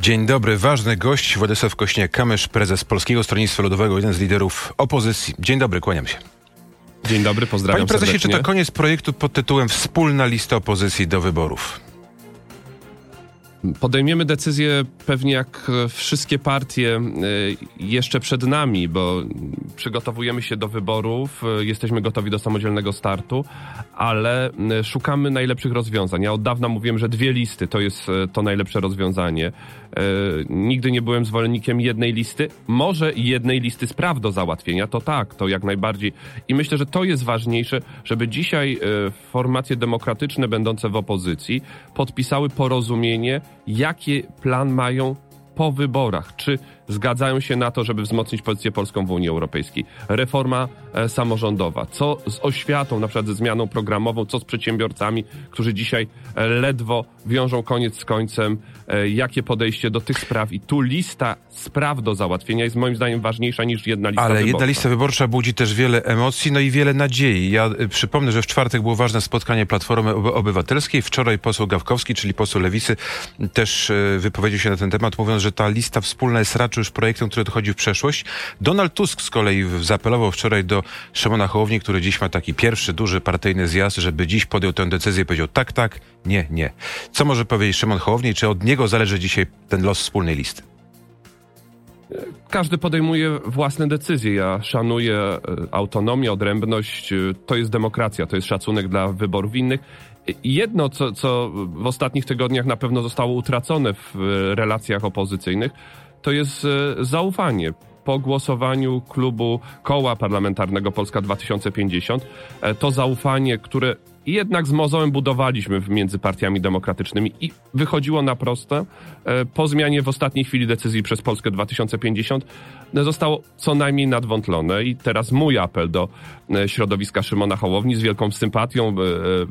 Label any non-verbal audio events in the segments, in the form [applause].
Dzień dobry, ważny gość Władysław Kośniak-Kamysz, prezes Polskiego Stronnictwa Ludowego, jeden z liderów opozycji. Dzień dobry, kłaniam się. Dzień dobry, pozdrawiam Panie prezesie, serdecznie. czy to koniec projektu pod tytułem Wspólna lista opozycji do wyborów? Podejmiemy decyzję pewnie jak wszystkie partie e, jeszcze przed nami, bo przygotowujemy się do wyborów, e, jesteśmy gotowi do samodzielnego startu, ale e, szukamy najlepszych rozwiązań. Ja od dawna mówiłem, że dwie listy to jest to najlepsze rozwiązanie. E, Nigdy nie byłem zwolennikiem jednej listy, może jednej listy spraw do załatwienia, to tak, to jak najbardziej. I myślę, że to jest ważniejsze, żeby dzisiaj e, formacje demokratyczne będące w opozycji podpisały porozumienie, jaki plan mają po wyborach. Czy zgadzają się na to, żeby wzmocnić pozycję polską w Unii Europejskiej? Reforma e, samorządowa. Co z oświatą, na przykład ze zmianą programową? Co z przedsiębiorcami, którzy dzisiaj e, ledwo wiążą koniec z końcem? E, jakie podejście do tych spraw? I tu lista spraw do załatwienia jest moim zdaniem ważniejsza niż jedna lista Ale wyborcza. jedna lista wyborcza budzi też wiele emocji, no i wiele nadziei. Ja y, przypomnę, że w czwartek było ważne spotkanie Platformy Oby- Obywatelskiej. Wczoraj poseł Gawkowski, czyli poseł Lewicy, też y, wypowiedział się na ten temat, mówiąc, że ta lista wspólna jest raczej już projektem, który odchodzi w przeszłość. Donald Tusk z kolei zaapelował wczoraj do Szymona Hołowni, który dziś ma taki pierwszy duży partyjny zjazd, żeby dziś podjął tę decyzję i powiedział tak, tak, nie, nie. Co może powiedzieć Szymon Hołowni? Czy od niego zależy dzisiaj ten los wspólnej listy? Każdy podejmuje własne decyzje. Ja szanuję e, autonomię, odrębność. E, To jest demokracja, to jest szacunek dla wyborów innych. I Jedno, co, co w ostatnich tygodniach na pewno zostało utracone w e, relacjach opozycyjnych, to jest e, zaufanie. Po głosowaniu klubu koła parlamentarnego Polska 2050, e, to zaufanie, które jednak z mozołem budowaliśmy między partiami demokratycznymi i wychodziło na proste. E, Po zmianie w ostatniej chwili decyzji przez Polskę 2050 e, zostało co najmniej nadwątlone i teraz mój apel do e, środowiska Szymona Hołowni z wielką sympatią,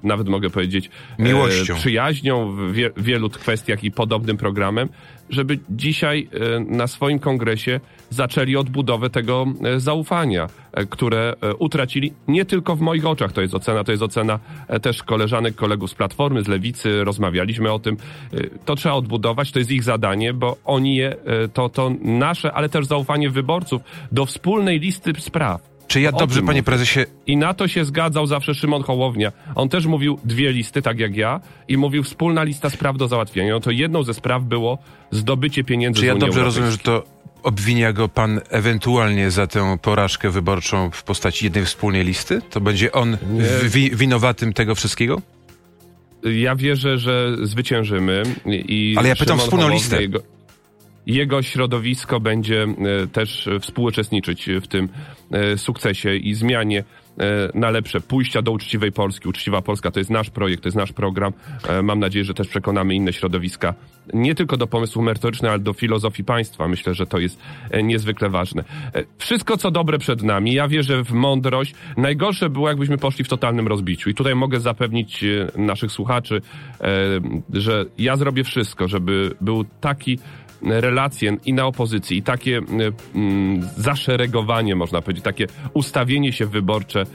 nawet mogę powiedzieć Miłością. przyjaźnią w wie, wielu kwestiach i podobnym programem, żeby dzisiaj na swoim kongresie zaczęli odbudowę tego zaufania, które utracili nie tylko w moich oczach, to jest ocena, to jest ocena też koleżanek, kolegów z Platformy, z Lewicy, rozmawialiśmy o tym. E, To trzeba odbudować, to jest ich zadanie, bo oni je, e, to, to nasze, ale też zaufanie wyborców do wspólnej listy spraw. Czy ja dobrze, panie prezesie, I na to się zgadzał zawsze Szymon Hołownia. On też mówił dwie listy, tak jak ja, i mówił wspólna lista spraw do załatwienia. No to jedną ze spraw było zdobycie pieniędzy Czy ja dobrze rozumiem, że to obwinia go pan ewentualnie za tę porażkę wyborczą w postaci jednej wspólnej listy? To będzie on wi winowatym tego wszystkiego? Ja wierzę, że zwyciężymy. I Ale ja pytam Szymon wspólną Hołownia, listę. Jego, jego środowisko będzie e, też współuczestniczyć w tym e, sukcesie i zmianie e, na lepsze. Pójścia do uczciwej Polski. Uczciwa Polska to jest nasz projekt, to jest nasz program. Mam nadzieję, że też przekonamy inne środowiska nie tylko do pomysłów merytorycznych, ale do filozofii państwa. Myślę, że to jest niezwykle ważne. Wszystko, co dobre przed nami. Ja wierzę w mądrość. Najgorsze było, jakbyśmy poszli w totalnym rozbiciu. I tutaj mogę zapewnić naszych słuchaczy, że ja zrobię wszystko, żeby był taki relacje i na opozycji, i takie e, mm, zaszeregowanie, można powiedzieć, takie ustawienie się wyborcze e,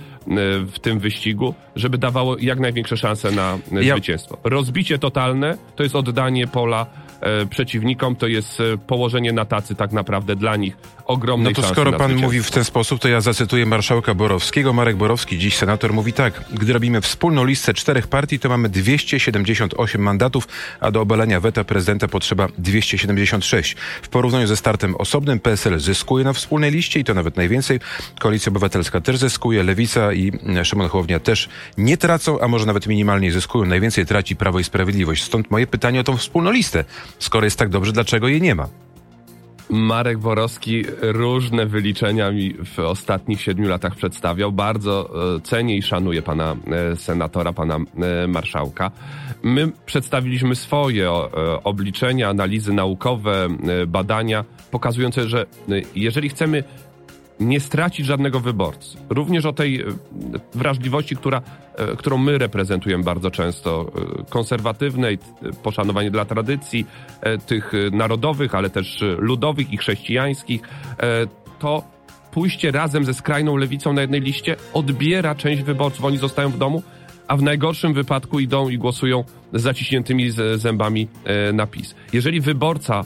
w tym wyścigu, żeby dawało jak największe szanse na e, Ja- zwycięstwo. Rozbicie totalne to jest oddanie pola przeciwnikom, to jest położenie na tacy tak naprawdę dla nich No ogromnej to szansy skoro pan mówi w ten sposób, to ja zacytuję marszałka Borowskiego. Marek Borowski, dziś senator, mówi tak. Gdy robimy wspólną listę czterech partii, to mamy 278 mandatów, a do obalenia weta prezydenta potrzeba 276. W porównaniu ze startem osobnym PSL zyskuje na wspólnej liście i to nawet najwięcej. Koalicja Obywatelska też zyskuje, Lewica i mm, Szymon Hołownia też nie tracą, a może nawet minimalnie zyskują. Najwięcej traci Prawo i Sprawiedliwość. Stąd moje pytanie o tą wspólną listę. Skoro jest tak dobrze, dlaczego jej nie ma? Marek Borowski różne wyliczenia mi w ostatnich siedmiu latach przedstawiał. Bardzo e, cenię i szanuję pana e, senatora, pana e, marszałka. My przedstawiliśmy swoje obliczenia, analizy naukowe, badania pokazujące, że jeżeli chcemy nie stracić żadnego wyborcy. Również o tej e, wrażliwości, która, e, którą my reprezentujemy bardzo często, e, konserwatywnej, poszanowanie dla tradycji, tych narodowych, ale też ludowych i chrześcijańskich, to pójście razem ze skrajną lewicą na jednej liście odbiera część wyborców. Oni zostają w domu, a w najgorszym wypadku idą i głosują z zaciśniętymi zębami na PiS. Jeżeli wyborca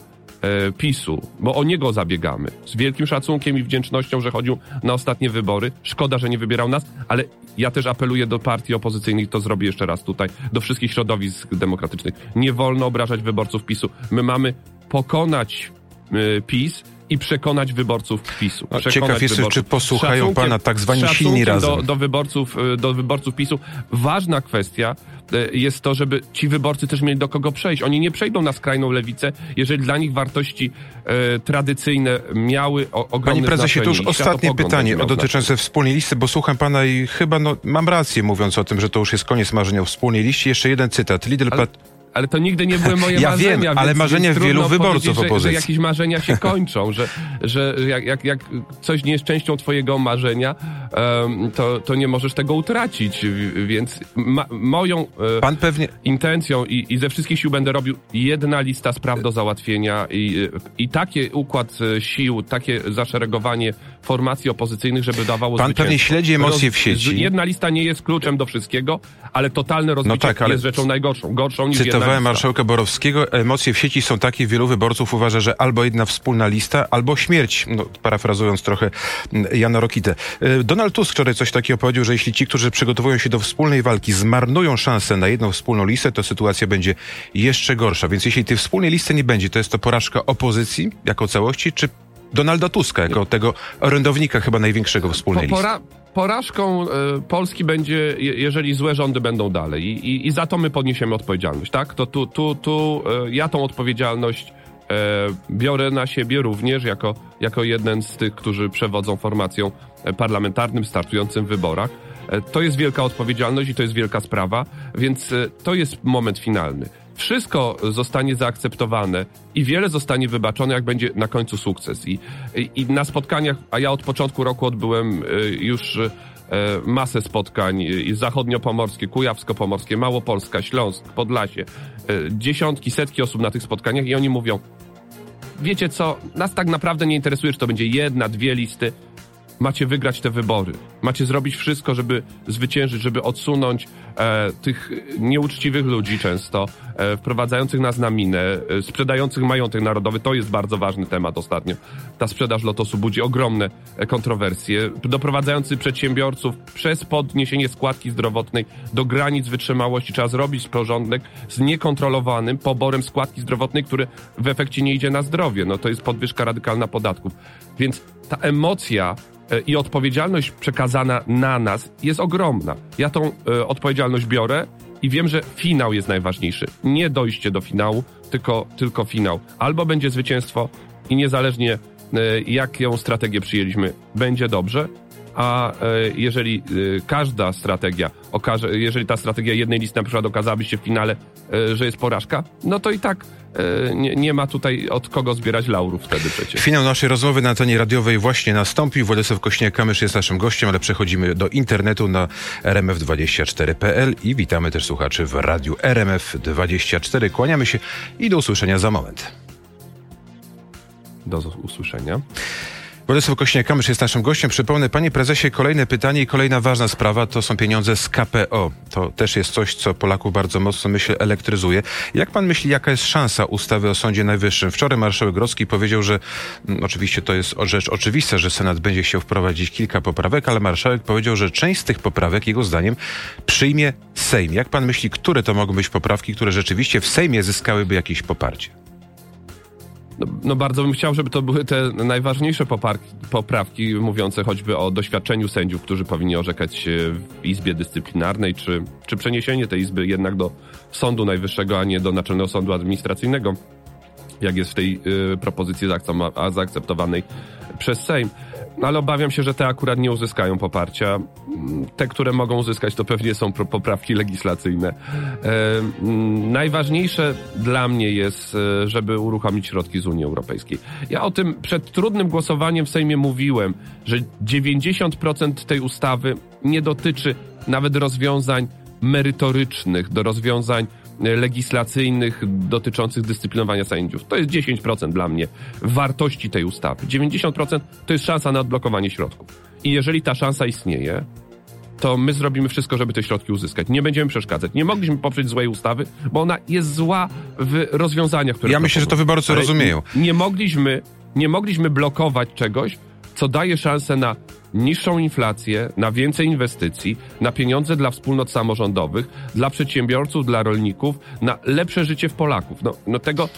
PiSu, bo o niego zabiegamy. Z wielkim szacunkiem i wdzięcznością, że chodził na ostatnie wybory. Szkoda, że nie wybierał nas, ale ja też apeluję do partii opozycyjnych, to zrobię jeszcze raz tutaj, do wszystkich środowisk demokratycznych. Nie wolno obrażać wyborców PiSu. My mamy pokonać y, PiS i przekonać wyborców PiSu. Przekonać ciekaw jestem, czy posłuchają Szacunkiem- pana tak zwani silni razem. Do, do, wyborców, y, do wyborców PiSu. Ważna kwestia y, jest to, żeby ci wyborcy też mieli do kogo przejść. Oni nie przejdą na skrajną lewicę, jeżeli dla nich wartości e, tradycyjne miały o, ogromne Panie prezesie, to już ostatnie pytanie o dotyczące wspólnej listy, bo słucham pana i chyba no, mam rację mówiąc o tym, że to już jest koniec marzenia o wspólnej liście. Jeszcze jeden cytat. Lidl Ale- Ale to nigdy nie były moje Ja marzenia. wiem, ale marzenia wielu wyborców powiedzieć, że, że opozycji. jakieś marzenia się [laughs] kończą, że, że jak, jak, jak coś nie jest częścią twojego marzenia, em, to, to nie możesz tego utracić. Więc ma, moją e, pan pewnie... intencją i, i ze wszystkich sił będę robił jedna lista spraw do załatwienia i, i taki układ e, sił, takie zaszeregowanie formacji opozycyjnych, żeby dawało Pan zwycięstwo. pewnie śledzi emocje w sieci. Jedna lista nie jest kluczem do wszystkiego, ale totalne rozbicie tak, ale jest rzeczą najgorszą, gorszą niż Cytowałem marszałka Borowskiego. Emocje w sieci są takie, wielu wyborców uważa, że albo jedna wspólna lista, albo śmierć. No, parafrazując trochę mm, Jana Rokitę. Y, Donald Tusk wczoraj coś takiego powiedział, że jeśli ci, którzy przygotowują się do wspólnej walki, zmarnują szansę na jedną wspólną listę, to sytuacja będzie jeszcze gorsza. Więc jeśli tej wspólnej listy nie będzie, to jest to porażka opozycji jako całości, czy Donalda Tuska jako tego orędownika chyba największego wspólnej Po, pora, porażką e, Polski będzie, je, jeżeli złe rządy będą dalej I, i, i za to my podniesiemy odpowiedzialność, tak? To tu, tu, tu e, ja tą odpowiedzialność e, biorę na siebie również jako, jako jeden z tych, którzy przewodzą formacją parlamentarnym startującym w wyborach. To jest wielka odpowiedzialność i to jest wielka sprawa, więc to jest moment finalny. Wszystko zostanie zaakceptowane i wiele zostanie wybaczone, jak będzie na końcu sukces. I, i, i na spotkaniach, a ja od początku roku odbyłem e, już e, masę spotkań e, zachodniopomorskie, kujawsko-pomorskie, Małopolska, Śląsk, Podlasie. Dziesiątki, setki osób na tych spotkaniach i oni mówią, wiecie co, nas tak naprawdę nie interesuje, czy to będzie jedna, dwie listy. Macie wygrać te wybory. Macie zrobić wszystko, żeby zwyciężyć, żeby odsunąć e, tych nieuczciwych ludzi często, e, wprowadzających nas na minę, e, sprzedających majątek narodowy. To jest bardzo ważny temat ostatnio. Ta sprzedaż lotosu budzi ogromne e, kontrowersje, doprowadzający przedsiębiorców przez podniesienie składki zdrowotnej do granic wytrzymałości. Trzeba zrobić porządek z niekontrolowanym poborem składki zdrowotnej, który w efekcie nie idzie na zdrowie. No to jest podwyżka radykalna podatków. Więc ta emocja i odpowiedzialność przekazana na nas jest ogromna. Ja tą e, odpowiedzialność biorę i wiem, że finał jest najważniejszy. Nie dojście do finału, tylko, tylko finał. Albo będzie zwycięstwo i niezależnie e, jaką strategię przyjęliśmy, będzie dobrze, a e, jeżeli e, każda strategia okaże, jeżeli ta strategia jednej listy na przykład okazałaby się w finale, e, że jest porażka, no to i tak nie, nie ma tutaj od kogo zbierać laurów wtedy przecież. Finał naszej rozmowy na antenie radiowej właśnie nastąpił. Władysław Kośniak-Kamysz jest naszym gościem, ale przechodzimy do internetu na rmf24.pl i witamy też słuchaczy w radiu RMF24. Kłaniamy się i do usłyszenia za moment. Do usłyszenia. Władysław Kośniak-Kamysz jest naszym gościem. Przypomnę, panie prezesie, kolejne pytanie i kolejna ważna sprawa to są pieniądze z KPO. To też jest coś, co Polaków bardzo mocno, myślę, elektryzuje. Jak pan myśli, jaka jest szansa ustawy o Sądzie Najwyższym? Wczoraj marszałek Grodzki powiedział, że mm, oczywiście to jest rzecz oczywista, że Senat będzie chciał wprowadzić kilka poprawek, ale marszałek powiedział, że część z tych poprawek, jego zdaniem, przyjmie Sejm. Jak pan myśli, które to mogą być poprawki, które rzeczywiście w Sejmie zyskałyby jakieś poparcie? No, no bardzo bym chciał, żeby to były te najważniejsze poprawki mówiące choćby o doświadczeniu sędziów, którzy powinni orzekać w Izbie Dyscyplinarnej, czy, czy przeniesienie tej Izby jednak do Sądu Najwyższego, a nie do Naczelnego Sądu Administracyjnego, jak jest w tej y, propozycji zaakceptowanej przez Sejm. No, ale obawiam się, że te akurat nie uzyskają poparcia. Te, które mogą uzyskać, to pewnie są poprawki legislacyjne. E, mm, najważniejsze dla mnie jest, e, żeby uruchomić środki z Unii Europejskiej. Ja o tym przed trudnym głosowaniem w Sejmie mówiłem, że 90% tej ustawy nie dotyczy nawet rozwiązań merytorycznych, do rozwiązań legislacyjnych dotyczących dyscyplinowania sędziów. To jest 10% dla mnie wartości tej ustawy. 90% to jest szansa na odblokowanie środków. I jeżeli ta szansa istnieje, to my zrobimy wszystko, żeby te środki uzyskać. Nie będziemy przeszkadzać. Nie mogliśmy poprzeć złej ustawy, bo ona jest zła w rozwiązaniach, które... Ja myślę, że to wyborcy Ale rozumieją. Nie, nie, mogliśmy, nie mogliśmy blokować czegoś, co daje szansę na niższą inflację, na więcej inwestycji, na pieniądze dla wspólnot samorządowych, dla przedsiębiorców, dla rolników, na lepsze życie w Polaków. No, no tego,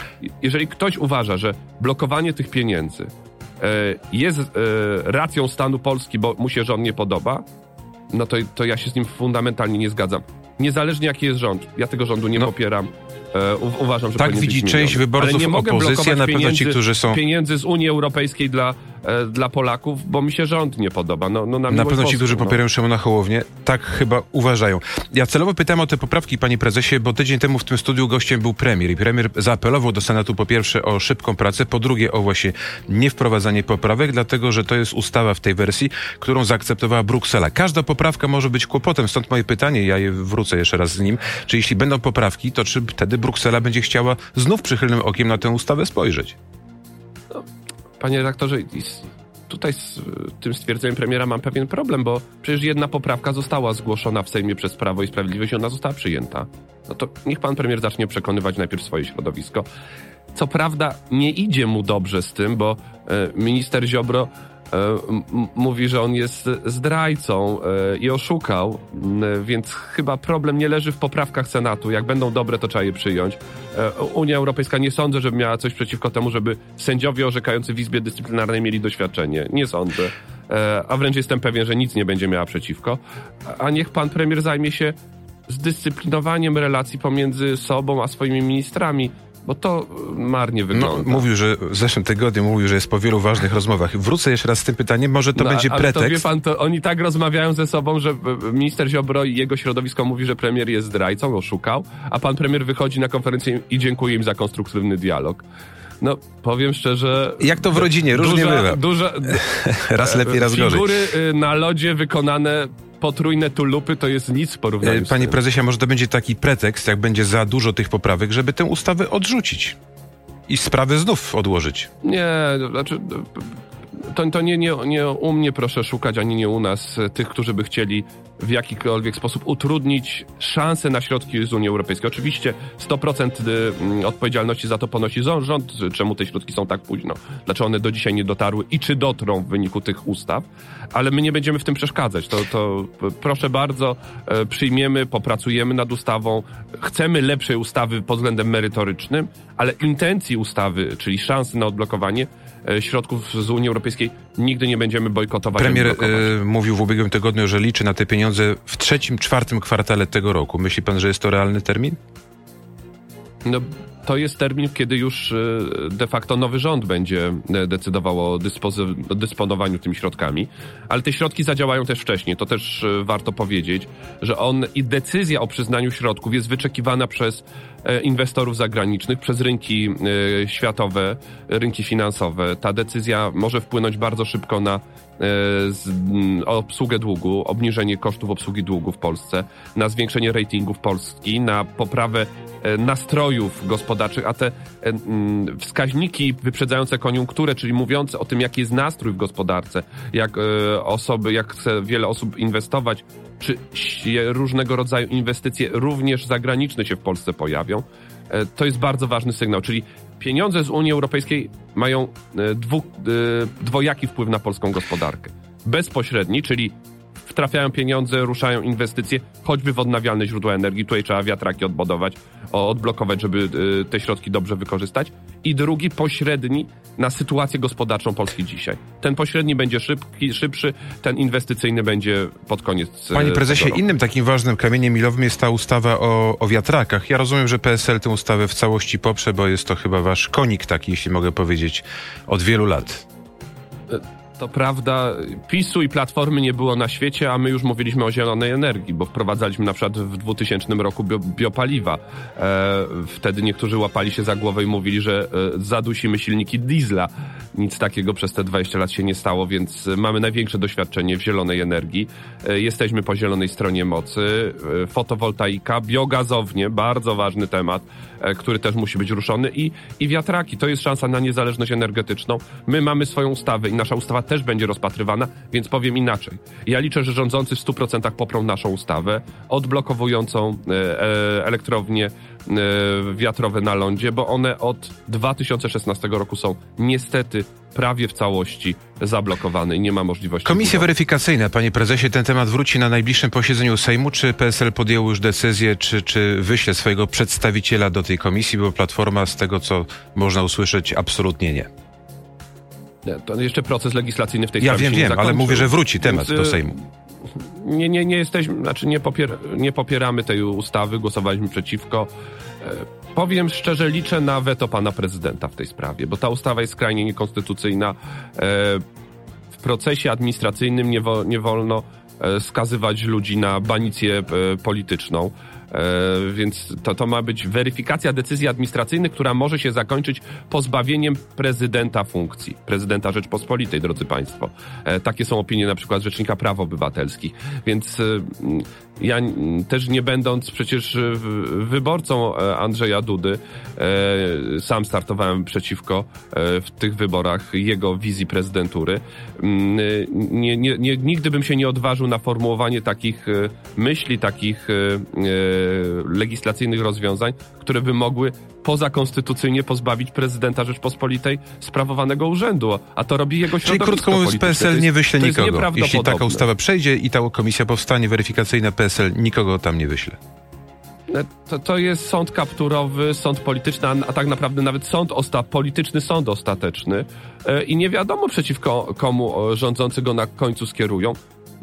jeżeli ktoś uważa, że blokowanie tych pieniędzy e, jest e, racją stanu Polski, bo mu się rząd nie podoba, no to, to ja się z nim fundamentalnie nie zgadzam. Niezależnie jaki jest rząd, ja tego rządu nie No. popieram. E, u, uważam, że Tak widzi część wyborców opozycji, na pewno ci, którzy są- pieniędzy z Unii Europejskiej dla, e, dla Polaków, bo mi się rząd nie podoba. No, no, na Na pewno ci, którzy no. popierają Szymona Hołownię, tak chyba uważają. Ja celowo pytam o te poprawki, panie prezesie, bo tydzień temu w tym studiu gościem był premier i premier zaapelował do Senatu po pierwsze o szybką pracę, po drugie o właśnie niewprowadzanie poprawek, dlatego że to jest ustawa w tej wersji, którą zaakceptowała Bruksela. Każda poprawka może być kłopotem, stąd moje pytanie, ja je wrócę jeszcze raz z nim, czy jeśli będą poprawki, to czy wtedy Bruksela będzie chciała znów przychylnym okiem na tę ustawę spojrzeć? Panie redaktorze, tutaj z tym stwierdzeniem premiera mam pewien problem, bo przecież jedna poprawka została zgłoszona w Sejmie przez Prawo i Sprawiedliwość i ona została przyjęta. No to niech pan premier zacznie przekonywać najpierw swoje środowisko. Co prawda nie idzie mu dobrze z tym, bo e, minister Ziobro mówi, że on jest zdrajcą e, i oszukał, więc chyba problem nie leży w poprawkach Senatu. Jak będą dobre, to trzeba je przyjąć. E, Unia Europejska nie sądzę, żeby miała coś przeciwko temu, żeby sędziowie orzekający w Izbie Dyscyplinarnej mieli doświadczenie. Nie sądzę. E, A wręcz jestem pewien, że nic nie będzie miała przeciwko. A niech pan premier zajmie się zdyscyplinowaniem relacji pomiędzy sobą a swoimi ministrami, bo to e, marnie No, wygląda. mówił, że w zeszłym tygodniu mówił, że jest po wielu ważnych rozmowach. Wrócę jeszcze raz z tym pytaniem, może to No, będzie ale To wie pretekst. pan, to oni tak rozmawiają ze sobą, że e, minister Ziobro i jego środowisko mówi, że premier jest zdrajcą, oszukał, a pan premier wychodzi na konferencję i dziękuję im za konstruktywny dialog. No, powiem szczerze... Jak to w rodzinie, różnie duża, bywa. Duża, [laughs] Raz lepiej, raz gorzej. Figury na lodzie wykonane potrójne tulupy to jest nic w porównaniu E, Panie prezesie, może to będzie taki pretekst, jak będzie za dużo tych poprawek, żeby tę ustawę odrzucić i sprawę znów odłożyć. Nie, to znaczy... To, to nie, nie, nie u mnie proszę szukać, ani nie u nas e, tych, którzy by chcieli w jakikolwiek sposób utrudnić szanse na środki z Unii Europejskiej. Oczywiście 100% y, mm, odpowiedzialności za to ponosi zą- rząd, czemu te środki są tak późno, dlaczego one do dzisiaj nie dotarły i czy dotrą w wyniku tych ustaw, ale my nie będziemy w tym przeszkadzać. To, to proszę bardzo, e, przyjmiemy, popracujemy nad ustawą, chcemy lepszej ustawy pod względem merytorycznym, ale intencji ustawy, czyli szansy na odblokowanie środków z Unii Europejskiej nigdy nie będziemy bojkotować. Premier e, mówił w ubiegłym tygodniu, że liczy na te pieniądze w trzecim, czwartym kwartale tego roku. Myśli pan, że jest to realny termin? No, to jest termin, kiedy już e, de facto nowy rząd będzie e, decydował o, dysponowaniu tymi środkami, ale te środki zadziałają też wcześniej. To też e, warto powiedzieć, że on i decyzja o przyznaniu środków jest wyczekiwana przez inwestorów zagranicznych, przez rynki światowe, rynki finansowe. Ta decyzja może wpłynąć bardzo szybko na obsługę długu, obniżenie kosztów obsługi długu w Polsce, na zwiększenie ratingów Polski, na poprawę e, nastrojów gospodarczych, a te e, wskaźniki wyprzedzające koniunkturę, czyli mówiące o tym, jaki jest nastrój w gospodarce, jak e, osoby, jak chce wiele osób inwestować, czy różnego rodzaju inwestycje, również zagraniczne się w Polsce pojawią, e, to jest bardzo ważny sygnał, czyli pieniądze z Unii Europejskiej mają e, dwu, e, dwojaki wpływ na polską gospodarkę. Bezpośredni, czyli trafiają pieniądze, ruszają inwestycje, choćby w odnawialne źródła energii. Tutaj trzeba wiatraki odbudować, odblokować, żeby y, te środki dobrze wykorzystać. I drugi, pośredni, na sytuację gospodarczą Polski dzisiaj. Ten pośredni będzie szybki, szybszy, ten inwestycyjny będzie pod koniec. y, Panie prezesie, innym takim ważnym kamieniem milowym jest ta ustawa o, o wiatrakach. Ja rozumiem, że PSL tę ustawę w całości poprze, bo jest to chyba wasz konik taki, jeśli mogę powiedzieć, od wielu lat. To prawda, PiSu i Platformy nie było na świecie, a my już mówiliśmy o zielonej energii, bo wprowadzaliśmy na przykład w 2000 roku bio, biopaliwa. E, wtedy niektórzy łapali się za głowę i mówili, że e, zadusimy silniki diesla. Nic takiego przez te 20 lat się nie stało, więc mamy największe doświadczenie w zielonej energii. E, jesteśmy po zielonej stronie mocy. E, fotowoltaika, biogazownie, bardzo ważny temat, e, który też musi być ruszony i, i wiatraki. To jest szansa na niezależność energetyczną. My mamy swoją ustawę i nasza ustawa też będzie rozpatrywana, więc powiem inaczej. Ja liczę, że rządzący w 100% poprą naszą ustawę odblokowującą e, elektrownie wiatrowe na lądzie, bo one od 2016 roku są niestety prawie w całości zablokowane i nie ma możliwości. Komisja budowy. weryfikacyjna, panie prezesie, ten temat wróci na najbliższym posiedzeniu Sejmu. Czy PSL podjął już decyzję, czy, czy wyśle swojego przedstawiciela do tej komisji, bo Platforma z tego, co można usłyszeć, absolutnie nie. To jeszcze proces legislacyjny w tej ja sprawie. Ja wiem, wiem, ale mówię, że wróci temat Więc, do y, Sejmu. Nie, nie, nie jesteśmy, znaczy nie, popier nie popieramy tej ustawy, głosowaliśmy przeciwko. E, Powiem szczerze, liczę na weto pana prezydenta w tej sprawie, bo ta ustawa jest skrajnie niekonstytucyjna. E, w procesie administracyjnym nie, wo, nie wolno e, skazywać ludzi na banicję polityczną. E, więc to, to ma być weryfikacja decyzji administracyjnych, która może się zakończyć pozbawieniem prezydenta funkcji. Prezydenta Rzeczpospolitej, drodzy Państwo. E, takie są opinie na przykład Rzecznika Praw Obywatelskich. Więc e, ja też nie będąc przecież wyborcą Andrzeja Dudy, sam startowałem przeciwko w tych wyborach jego wizji prezydentury. Nie, nie, nie, nigdy bym się nie odważył na formułowanie takich myśli, takich legislacyjnych rozwiązań, które by mogły pozakonstytucyjnie pozbawić prezydenta Rzeczpospolitej sprawowanego urzędu, a to robi jego środowisko Czyli krótko mówiąc, PSL nie wyśle nikogo. Jeśli taka ustawa przejdzie i ta komisja powstanie weryfikacyjna, PSL nikogo tam nie wyśle. E, to, to jest sąd kapturowy, sąd polityczny, a tak naprawdę nawet sąd osta, polityczny sąd ostateczny e, i nie wiadomo przeciwko komu rządzący go na końcu skierują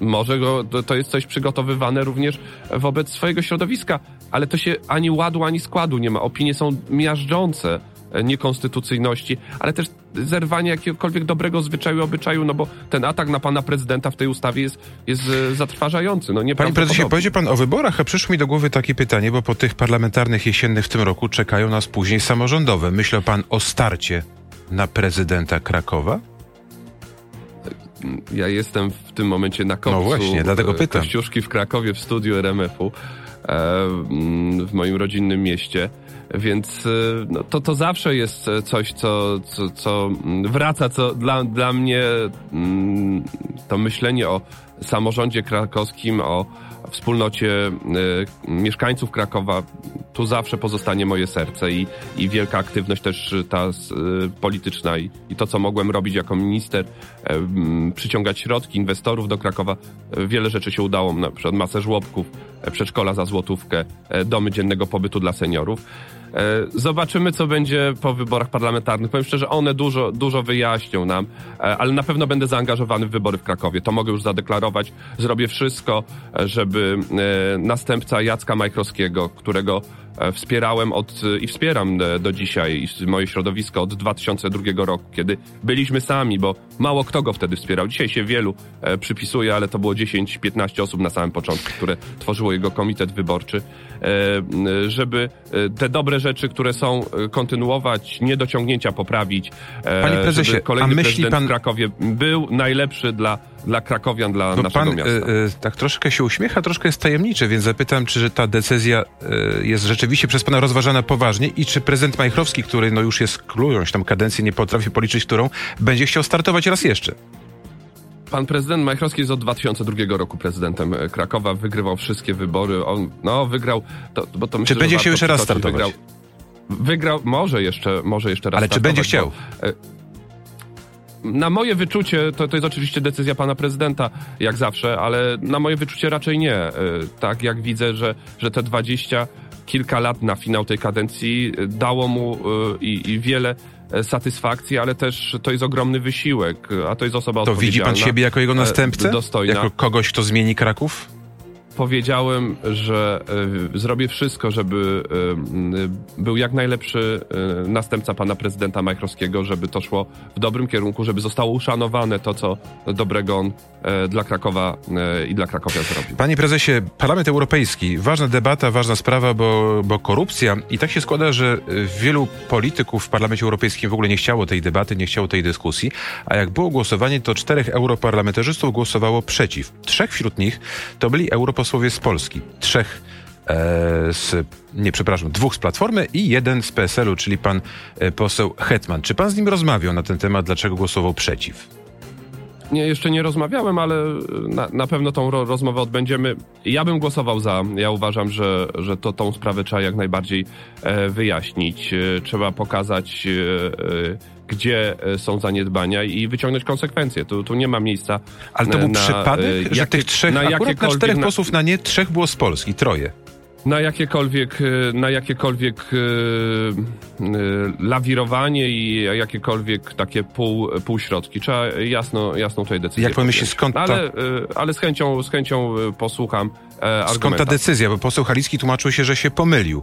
może go, to jest coś przygotowywane również wobec swojego środowiska, ale to się ani ładu, ani składu nie ma. Opinie są miażdżące e, niekonstytucyjności, ale też zerwanie jakiegokolwiek dobrego zwyczaju, obyczaju, no bo ten atak na pana prezydenta w tej ustawie jest, jest e, zatrważający. No, Panie prezesie, powiedział pan o wyborach, a przyszło mi do głowy takie pytanie, bo po tych parlamentarnych jesiennych w tym roku czekają nas później samorządowe. Myślał pan o starcie na prezydenta Krakowa? ja jestem w tym momencie na kopcu no właśnie, dlatego pytam. Kościuszki w Krakowie w studiu RMF-u e, w moim rodzinnym mieście. Więc e, no, to, to zawsze jest coś, co, co, co wraca, co dla, dla mnie mm, to myślenie o samorządzie krakowskim, o wspólnocie y, mieszkańców Krakowa, tu zawsze pozostanie moje serce i, i wielka aktywność też ta polityczna i, i, to, co mogłem robić jako minister, przyciągać środki, inwestorów do Krakowa. Wiele rzeczy się udało, na przykład masę żłobków, przedszkola za złotówkę, domy dziennego pobytu dla seniorów. E, zobaczymy, co będzie po wyborach parlamentarnych. Powiem szczerze, one dużo, dużo wyjaśnią nam, e, ale na pewno będę zaangażowany w wybory w Krakowie. To mogę już zadeklarować. Zrobię wszystko, e, żeby następca Jacka Majkrowskiego, którego E, wspierałem od, i wspieram do dzisiaj moje środowisko od 2002 roku, kiedy byliśmy sami, bo mało kto go wtedy wspierał. Dzisiaj się wielu e, przypisuje, ale to było 10-15 osób na samym początku, które tworzyło jego komitet wyborczy, e, żeby te dobre rzeczy, które są, kontynuować, niedociągnięcia poprawić. Panie prezesie, żeby kolejny a myśli pan... w Krakowie był najlepszy dla dla krakowian, dla Bo naszego pan, miasta. Y, y, tak troszkę się uśmiecha, troszkę jest tajemniczy, więc zapytam, czy ta decyzja y, jest rzeczywiście przez pana rozważana poważnie i czy prezydent Majchrowski, który no już jest króląś tam kadencję, nie potrafi policzyć, którą będzie chciał startować raz jeszcze? Pan prezydent Majchrowski jest od 2002 roku prezydentem Krakowa, wygrywał wszystkie wybory. On, no, wygrał. To, bo to myślę, czy będzie się jeszcze raz startować? Wygrał, wygrał, może jeszcze, może jeszcze raz Ale czy będzie chciał? Bo, e, na moje wyczucie, to, to jest oczywiście decyzja pana prezydenta, jak zawsze, ale na moje wyczucie raczej nie. E, tak jak widzę, że, że te dwadzieścia kilka lat na finał tej kadencji dało mu e, i, i wiele e, satysfakcji, ale też to jest ogromny wysiłek, a to jest osoba To widzi pan siebie jako jego następcę? Dostojna. Jako kogoś, kto zmieni Kraków? Powiedziałem, że y, zrobię wszystko, żeby y, był jak najlepszy y, następca pana prezydenta Majchrowskiego, żeby to szło w dobrym kierunku, żeby zostało uszanowane to, co dobrego on dla Krakowa i dla Krakowia zrobił. Panie prezesie, Parlament Europejski, ważna debata, ważna sprawa, bo, bo korupcja i tak się składa, że wielu polityków w Parlamencie Europejskim w ogóle nie chciało tej debaty, nie chciało tej dyskusji, a jak było głosowanie, to czterech europarlamentarzystów głosowało przeciw. Trzech wśród nich to byli europosłowie posłowie z Polski. Trzech e, z, nie przepraszam, dwóch z Platformy i jeden z PSL-u, czyli pan e, poseł Hetman. Czy pan z nim rozmawiał na ten temat, dlaczego głosował przeciw? Nie, jeszcze nie rozmawiałem, ale na, na pewno tą ro, rozmowę odbędziemy. Ja bym głosował za. Ja uważam, że, że to tą sprawę trzeba jak najbardziej e, wyjaśnić. E, trzeba pokazać, e, e gdzie e, są zaniedbania i wyciągnąć konsekwencje. Tu, tu nie ma miejsca. Ale to był na, przypadek, że tych trzech, na akurat na czterech posłów na nie, trzech było z Polski, troje na jakiekolwiek, e, na jakiekolwiek e, e, lawirowanie i jakiekolwiek takie pół, półśrodki. Trzeba jasno, jasną tutaj decyzję. Jak pan myśli, skąd ta... ale, ale z chęcią, z chęcią posłucham Skąd ta decyzja? Bo poseł Halicki tłumaczył się, że się pomylił.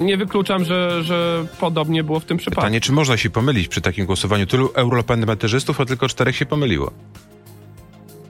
Nie wykluczam, że, że podobnie było w tym przypadku. Pytanie, czy można się pomylić przy takim głosowaniu? Tylu europarlamentarzystów, a tylko czterech się pomyliło.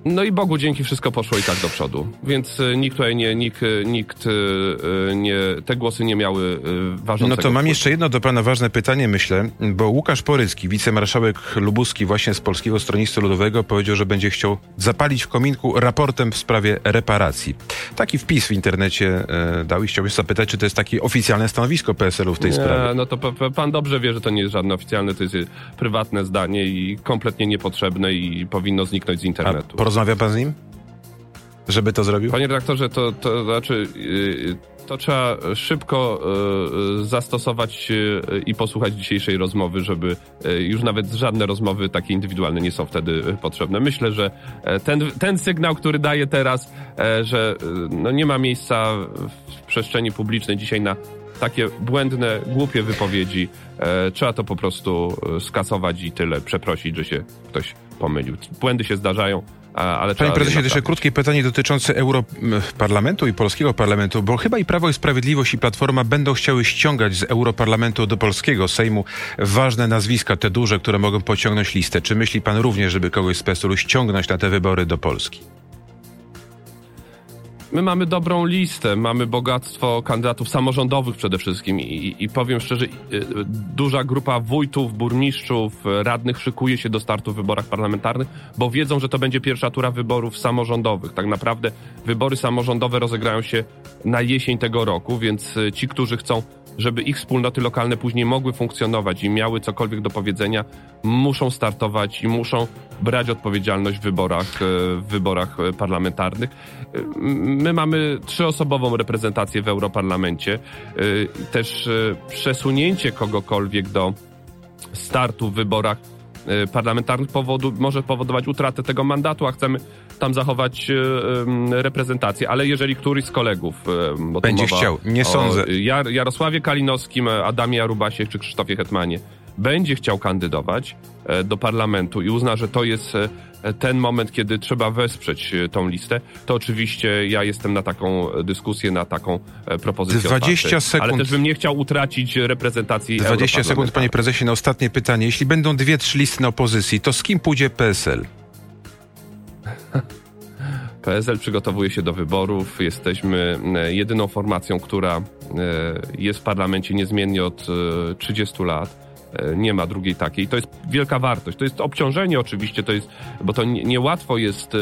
No i Bogu dzięki wszystko poszło i tak do przodu. Więc e, nikt tutaj nie, nikt, e, nikt e, nie, te głosy nie miały ważnego. No to mam jeszcze jedno do pana ważne pytanie, myślę, bo Łukasz Porycki, wicemarszałek lubuski właśnie z Polskiego Stronnictwa Ludowego powiedział, że będzie chciał zapalić w kominku raportem w sprawie reparacji. Taki wpis w internecie dał i chciałbym zapytać, czy to jest takie oficjalne stanowisko PSL-u w tej nie, sprawie. No to pan dobrze wie, że to nie jest żadne oficjalne, to jest prywatne zdanie i kompletnie niepotrzebne i powinno zniknąć z internetu. Rozmawia pan z nim? Żeby to zrobił? Panie redaktorze, to, to znaczy, yy, to trzeba szybko yy, zastosować yy, i posłuchać dzisiejszej rozmowy, żeby już nawet żadne rozmowy takie indywidualne nie są wtedy potrzebne. Myślę, że ten, ten sygnał, który daje teraz, że no nie ma miejsca w przestrzeni publicznej dzisiaj na takie błędne, głupie wypowiedzi. Trzeba to po prostu skasować i tyle, przeprosić, że się ktoś pomylił. Błędy się zdarzają, ale Panie prezesie, jeszcze krótkie pytanie dotyczące Europarlamentu i polskiego parlamentu, bo chyba i Prawo i Sprawiedliwość i Platforma będą chciały ściągać z Europarlamentu do polskiego Sejmu ważne nazwiska, te duże, które mogą pociągnąć listę. Czy myśli pan również, żeby kogoś z PSL-u ściągnąć na te wybory do Polski? My mamy dobrą listę, mamy bogactwo kandydatów samorządowych przede wszystkim i, i powiem szczerze, y, duża grupa wójtów, burmistrzów, radnych szykuje się do startu w wyborach parlamentarnych, bo wiedzą, że to będzie pierwsza tura wyborów samorządowych. Tak naprawdę wybory samorządowe rozegrają się na jesień tego roku, więc ci, którzy chcą żeby ich wspólnoty lokalne później mogły funkcjonować i miały cokolwiek do powiedzenia, muszą startować i muszą brać odpowiedzialność w wyborach, e, w wyborach e, parlamentarnych. E, my mamy trzyosobową reprezentację w Europarlamencie. Też przesunięcie kogokolwiek do startu w wyborach parlamentarnych powodu, może powodować utratę tego mandatu, a chcemy tam zachować reprezentację, ale jeżeli któryś z kolegów będzie chciał, nie sądzę. Jar Jarosławie Kalinowskim, Adamie Arubasie czy Krzysztofie Hetmanie będzie chciał kandydować e, do parlamentu i uzna, że to jest e, ten moment, kiedy trzeba wesprzeć e, tą listę, to oczywiście ja jestem na taką dyskusję, na taką propozycję 20 otwarty. sekund. Ale też bym nie chciał utracić reprezentacji 20 sekund, panie prezesie, na ostatnie pytanie. Jeśli będą dwie, trzy listy na opozycji, to z kim pójdzie PSL? [laughs] PSL przygotowuje się do wyborów. Jesteśmy jedyną formacją, która jest w parlamencie niezmiennie od 30 lat. E, nie ma drugiej takiej. To jest wielka wartość. To jest obciążenie oczywiście, to jest, bo to niełatwo nie jest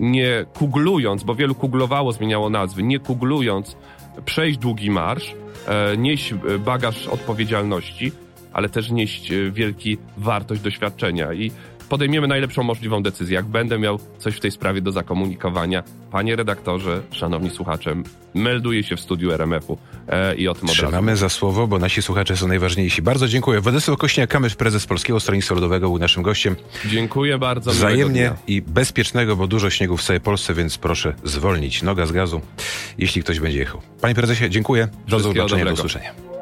nie kuglując, bo wielu kuglowało, zmieniało nazwy, nie kuglując przejść długi marsz, e, nieść bagaż odpowiedzialności, ale też nieść wielki wartość doświadczenia. I podejmiemy najlepszą możliwą decyzję. Jak będę miał coś w tej sprawie do zakomunikowania, panie redaktorze, szanowni słuchacze, melduję się w studiu RMF-u e, i o tym od Trzymamy za słowo, bo nasi słuchacze są najważniejsi. Bardzo dziękuję. Władysław Kośniak-Kamysz, prezes Polskiego Stronnictwa Ludowego, był naszym gościem. Dziękuję bardzo. Wzajemnie i bezpiecznego, bo dużo śniegu w całej Polsce, więc proszę zwolnić noga z gazu, jeśli ktoś będzie jechał. Panie prezesie, dziękuję. Do zobaczenia, do usłyszenia.